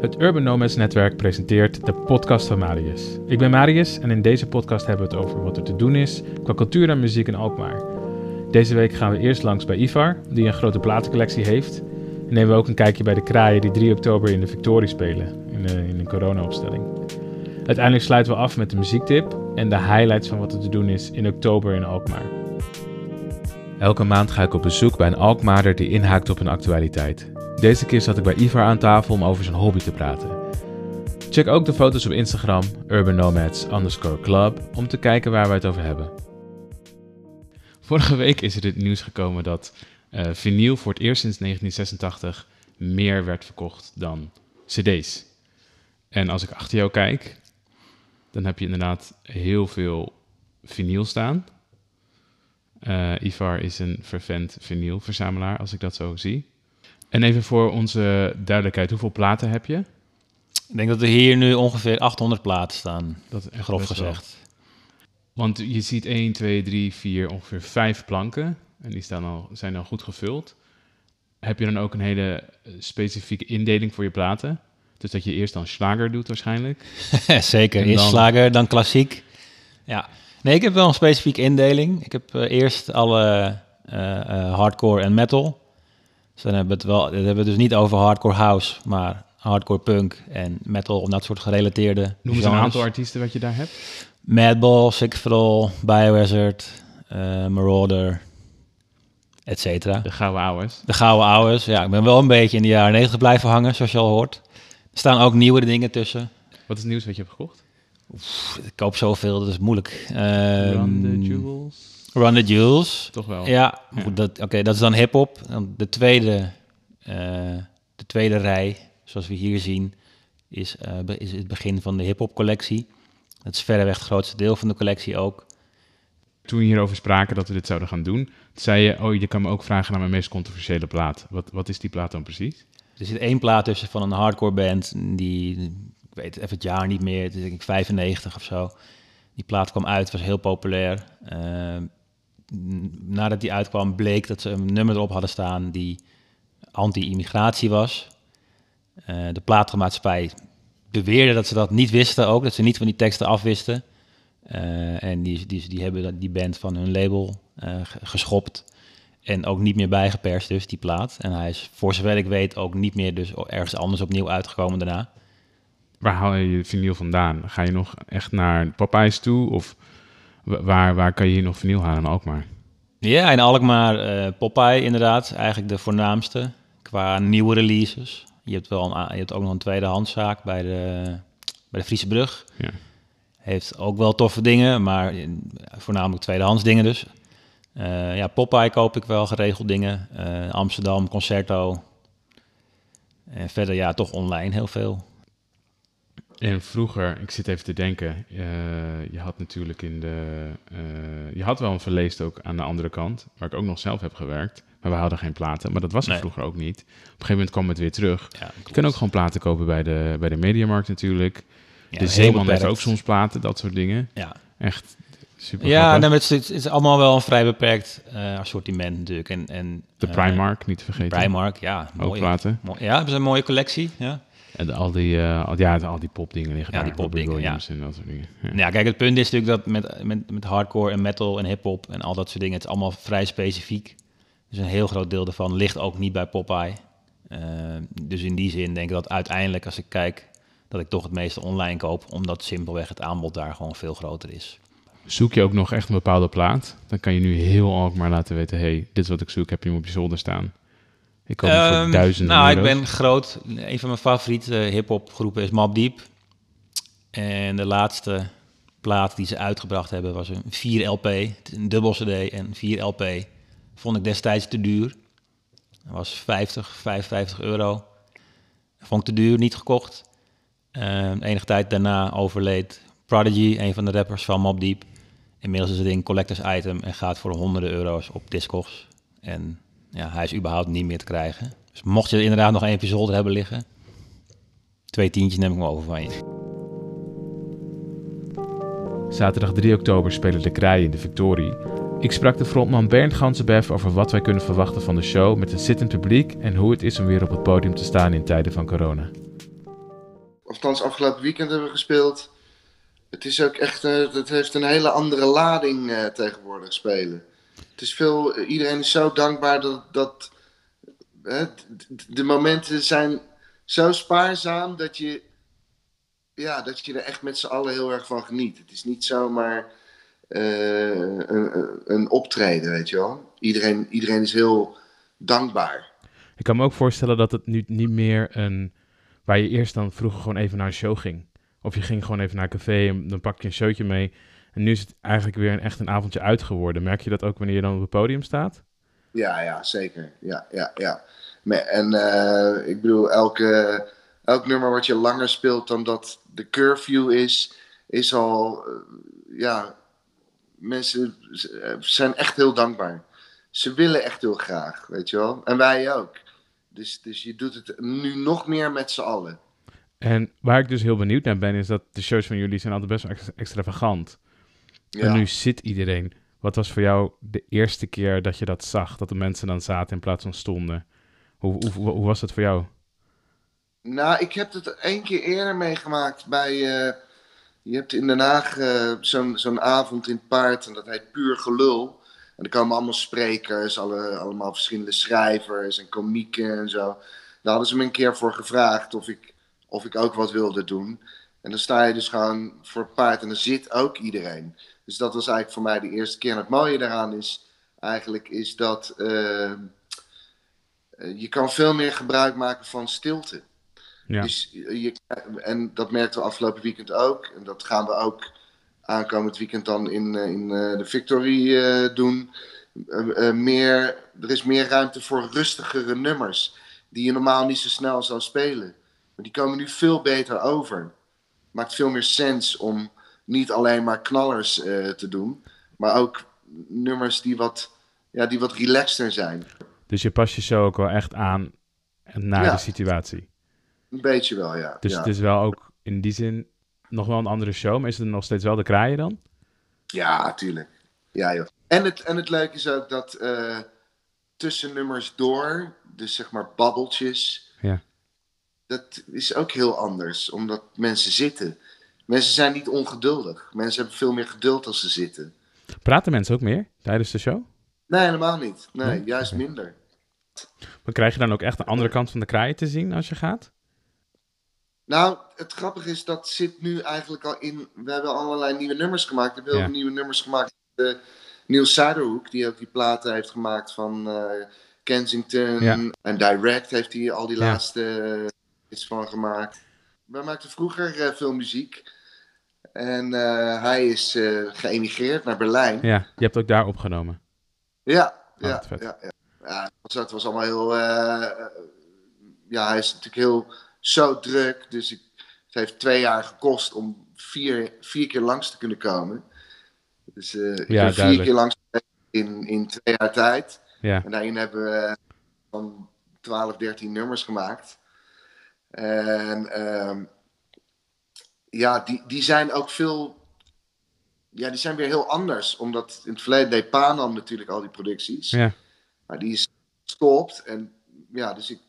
Het Urban Nomads Netwerk presenteert de podcast van Marius. Ik ben Marius en in deze podcast hebben we het over wat er te doen is qua cultuur en muziek in Alkmaar. Deze week gaan we eerst langs bij Ivar, die een grote platencollectie heeft. En nemen we ook een kijkje bij de kraaien die 3 oktober in de Victorie spelen, in, de, in een corona-opstelling. Uiteindelijk sluiten we af met de muziektip en de highlights van wat er te doen is in oktober in Alkmaar. Elke maand ga ik op bezoek bij een Alkmaarder die inhaakt op een actualiteit. Deze keer zat ik bij Ivar aan tafel om over zijn hobby te praten. Check ook de foto's op Instagram, Urban Nomads club, om te kijken waar we het over hebben. Vorige week is er het nieuws gekomen dat uh, vinyl voor het eerst sinds 1986 meer werd verkocht dan cd's. En als ik achter jou kijk, dan heb je inderdaad heel veel vinyl staan. Uh, Ivar is een vervent vinylverzamelaar, als ik dat zo zie. En even voor onze duidelijkheid, hoeveel platen heb je? Ik denk dat er hier nu ongeveer 800 platen staan, Dat is grof wel. gezegd. Want je ziet 1, 2, 3, 4, ongeveer 5 planken. En die staan al, zijn al goed gevuld. Heb je dan ook een hele eh, specifieke indeling voor je platen? Dus dat je eerst dan slager doet waarschijnlijk. Zeker, eerst slager, dan klassiek. Ja, nee, ik heb wel een specifieke indeling. Ik heb eh, eerst alle eh, hardcore en metal. Dus dan hebben we het wel, dat hebben we dus niet over hardcore house, maar hardcore punk en metal, om dat soort gerelateerde Noem eens een aantal artiesten wat je daar hebt. Madball, All, Biohazard, eh, Marauder, et cetera. De gouden ouwes. De gouden ouwes. Ja, ik ben wel een beetje in de jaren 90 blijven hangen, zoals je al hoort. Er staan ook nieuwere dingen tussen. Wat is het nieuws wat je hebt gekocht? Ik koop zoveel, dat is moeilijk. Ehm, Run the Jewels. Run the Jewels. Toch wel. Ja, Ja. dat, oké, dat is dan hip-hop. De tweede, eh, de tweede rij, zoals we hier zien, is, eh, is het begin van de hip-hop collectie. Dat is verreweg het grootste deel van de collectie ook. Toen we hierover spraken dat we dit zouden gaan doen, zei je, oh, je kan me ook vragen naar mijn meest controversiële plaat. Wat, wat is die plaat dan precies? Er zit één plaat tussen van een hardcore band, die, ik weet even het jaar niet meer, het is denk ik 95 of zo. Die plaat kwam uit, was heel populair. Ehm, n- nadat die uitkwam, bleek dat ze een nummer erop hadden staan die anti-immigratie was. Eh, de platenmaatschappij beweerde dat ze dat niet wisten ook, dat ze niet van die teksten afwisten. Eh, en die, die, die hebben die band van hun label ge- geschopt. En ook niet meer bijgeperst dus, die plaat. En hij is, voor zover ik weet, ook niet meer dus ergens anders opnieuw uitgekomen daarna. Waar haal je je vinyl vandaan? Ga je nog echt naar Popeyes toe? Of waar, waar kan je hier nog vinyl halen in Alkmaar? Ja, in Alkmaar eh Popeye inderdaad, eigenlijk de voornaamste qua nieuwe releases. Je hebt, wel een, je hebt ook nog een tweedehandszaak bij de, bij de Friese Brug. Ja. Heeft ook wel toffe dingen, maar voornamelijk tweedehands dingen dus. Eh, ja, Popeye koop ik wel geregeld dingen. Eh, Amsterdam, Concerto. En verder ja, toch online heel veel. En vroeger, ik zit even te denken, eh, je had natuurlijk in de... eh, je had wel een verleest ook aan de andere kant, waar ik ook nog zelf heb gewerkt. Maar we hadden geen platen, maar dat was er Nee. vroeger ook niet. Op een gegeven moment kwam het weer terug. Ja, Je kan ook gewoon platen kopen bij de, bij de Mediamarkt natuurlijk. Ja, de Zeeman heeft ook soms platen, dat soort dingen. Ja, Echt super ja nou, het, is, het is allemaal wel een vrij beperkt eh, assortiment natuurlijk. En, en, De Primark, niet te vergeten. Primark, ja. ook Mooie, platen. mooi- ja, hebben ze een mooie collectie. Ja. En al die, eh, al, ja, al die popdingen liggen Ja, daar. die popdingen, ja. En dat soort dingen. Ja. ja, kijk, het punt is natuurlijk dat met, met, met hardcore en metal en hip-hop en al dat soort dingen, het is allemaal vrij specifiek. Dus een heel groot deel daarvan ligt ook niet bij Popeye. Eh, dus in die zin denk ik dat uiteindelijk, als ik kijk, dat ik toch het meeste online koop, omdat simpelweg het aanbod daar gewoon veel groter is. Zoek je ook nog echt een bepaalde plaat, dan kan je nu heel Alkmaar laten weten... hey, dit is wat ik zoek, heb je hem op je zolder staan. Ik voor Ehm, duizenden Nou, ik ben groot. Een van mijn favoriete hip-hop groepen is Mobb Deep. En de laatste plaat die ze uitgebracht hebben was een 4 LP. Een dubbel CD en 4 LP. Vond ik destijds te duur. Dat was 50, 55 euro. Vond ik te duur, niet gekocht. Ehm, enige tijd daarna overleed Prodigy, een van de rappers van Mobb Deep. Inmiddels is het een collectors item en gaat voor honderden euro's op Discogs. En ja, hij is überhaupt niet meer te krijgen. Dus mocht je inderdaad nog één zolder hebben liggen, twee tientjes neem ik me over van je. Zaterdag 3 oktober spelen de Kraaien in de Victorie. Ik sprak de frontman Bernd Gansenbef over wat wij kunnen verwachten van de show met het zittend publiek en hoe het is om weer op het podium te staan in tijden van corona. althans afgelopen weekend hebben we gespeeld. Het is ook echt, het heeft een hele andere lading uh, tegenwoordig spelen. Het is veel, iedereen is zo dankbaar dat, dat de momenten zijn zo spaarzaam dat je, ja, dat je er echt met z'n allen heel erg van geniet. Het is niet zomaar een, een optreden, weet je wel. Iedereen, iedereen is heel dankbaar. Ik kan me ook voorstellen dat het nu niet meer een. waar je eerst dan vroeger gewoon even naar een show ging. Of je ging gewoon even naar een café en dan pak je een showtje mee. En nu is het eigenlijk weer een, echt een avondje uit geworden. Merk je dat ook wanneer je dan op het podium staat? Ja, ja, zeker. Ja, ja, ja. En uh, ik bedoel, elke, elk nummer wat je langer speelt dan dat de curfew is, is al, uh, ja, mensen zijn echt heel dankbaar ze willen echt heel graag, weet je wel. En wij ook. Dus, dus je doet het nu nog meer met z'n allen. En waar ik dus heel benieuwd naar ben, is dat de shows van jullie zijn altijd best wel extravagant. Ja. En nu zit iedereen. Wat was voor jou de eerste keer dat je dat zag? Dat de mensen dan zaten in plaats van stonden? Hoe, hoe, hoe was dat voor jou? Nou, ik heb het één keer eerder meegemaakt bij... Uh, je hebt in Den Haag uh, zo'n zo'n avond in het paard en dat heet Puur Gelul. En er komen allemaal sprekers, alle, allemaal verschillende schrijvers en komieken en zo. Daar hadden ze me een keer voor gevraagd of ik, of ik ook wat wilde doen. En dan sta je dus gewoon voor het paard en dan zit ook iedereen. Dus dat was eigenlijk voor mij de eerste keer. En het mooie daaraan is eigenlijk is dat uh, je kan veel meer gebruik maken van stilte. Ja. Dus je, en dat merkten we afgelopen weekend ook. En dat gaan we ook aankomend weekend dan in, eh, in eh, de Victory eh, doen. meer, er is meer ruimte voor rustigere nummers. Die je normaal niet zo snel zou spelen. Maar die komen nu veel beter over. Maakt veel meer sens om niet alleen maar knallers te doen. Maar ook nummers die wat, ja, die wat relaxter zijn. Dus je past je zo ook wel echt aan naar de situatie. Een beetje wel, ja. Dus ja. het is wel ook in die zin nog wel een andere show, maar is het nog steeds wel de kraaien dan? Ja, tuurlijk. Ja, joh. En het, en het leuke is ook dat uh, tussen nummers door, dus zeg maar babbeltjes, ja. dat is ook heel anders, omdat mensen zitten. Mensen zijn niet ongeduldig. Mensen hebben veel meer geduld als ze zitten. Praten mensen ook meer tijdens de show? Nee, helemaal niet. Nee, juist minder. Maar krijg je dan ook echt een andere kant van de kraaien te zien als je gaat? Nou, het grappige is, dat zit nu eigenlijk al in. We hebben allerlei nieuwe nummers gemaakt. We hebben ja. nieuwe nummers gemaakt. Uh, Niels Zuiderhoek, die ook die platen heeft gemaakt van uh, Kensington. Ja. En Direct heeft hij al die ja. laatste uh, iets van gemaakt. Wij maakten vroeger veel muziek. En hij is geëmigreerd naar Berlijn. Ja, je hebt ook daar opgenomen. Ja, oh, ja, ja, ja, ja. Het was allemaal heel. ja, hij is natuurlijk heel zo druk. Dus ik, het heeft twee jaar gekost om vier, vier keer langs te kunnen komen. Dus ik ja, ben vier keer langs in, in twee jaar tijd. Ja. En daarin hebben we van 12, 13 nummers gemaakt. En um, ja, die, die zijn ook veel. Ja, die zijn weer heel anders. Omdat in het verleden deed Panam natuurlijk al die producties. Ja. Maar die is gestopt. En ja, dus ik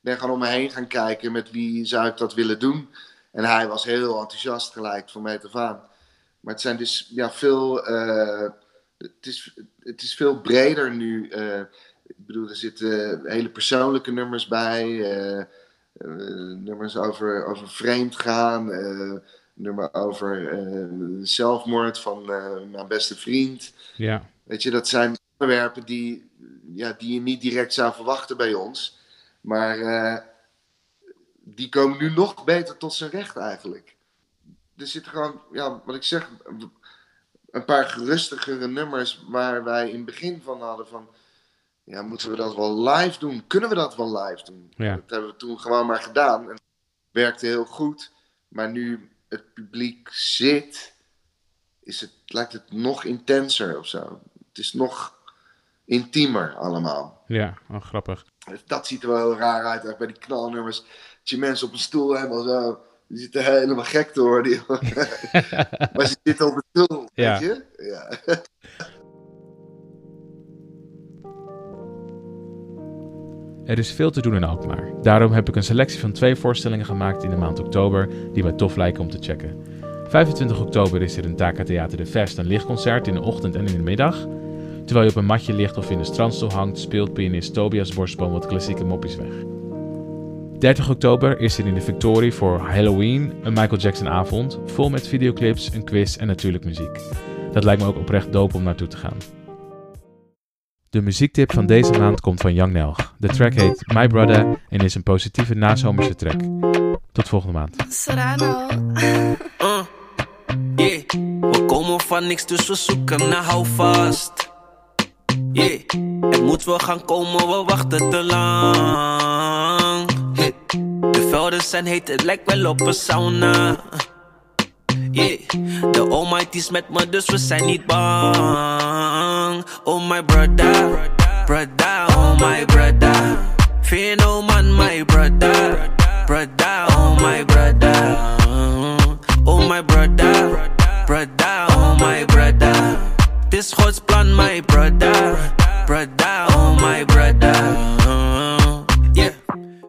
ben gewoon om me heen gaan kijken met wie zou ik dat willen doen. En hij was heel enthousiast gelijk van meet af aan. Maar het zijn dus ja, veel, uh, het, is, het is veel breder nu. Uh, ik bedoel, er zitten hele persoonlijke nummers bij. Uh, nummers over, over vreemd gaan. nummer over zelfmoord van mijn beste vriend. Ja. Weet je, dat zijn onderwerpen die, ja, die je niet direct zou verwachten bij ons. Maar die komen nu nog beter tot zijn recht eigenlijk. Er zitten gewoon, ja, wat ik zeg, een paar gerustigere nummers waar wij in het begin van hadden van... Ja, moeten we dat wel live doen? Kunnen we dat wel live doen? Ja. Dat hebben we toen gewoon maar gedaan. En het werkte heel goed. Maar nu het publiek zit, is het, lijkt het nog intenser of zo. Het is nog intiemer allemaal. Ja, oh, grappig. Dat ziet er wel heel raar uit, ook bij die knalnummers. Dat je mensen op een stoel helemaal zo... Die zitten helemaal gek te worden. maar ze zitten op een stoel, ja. weet je? Ja. Er is veel te doen in Alkmaar. Daarom heb ik een selectie van twee voorstellingen gemaakt in de maand oktober die mij tof lijken om te checken. 25 oktober is er in Taka Theater de Vest een lichtconcert in de ochtend en in de middag. Terwijl je op een matje ligt of in de strandstoel hangt, speelt pianist Tobias Borstboom wat klassieke moppies weg. 30 oktober is er in de Victorie voor Halloween een Michael Jackson avond, vol met videoclips, een quiz en natuurlijk muziek. Dat lijkt me ook oprecht dope om naartoe te gaan. De muziektip van deze maand komt van Young Nelg. De track heet My Brother en is een positieve nazomerse track. Tot volgende maand. Serrano. Uh, yeah. We komen van niks, dus we zoeken naar houvast. Yeah. Er moet wel gaan komen, we wachten te lang. Hey. De velden zijn heet, het lijkt wel op een sauna. Yeah. De Almighty is met me, dus we zijn niet bang. Oh my brother, brother, oh my brother. Fear no man, my brother, brother,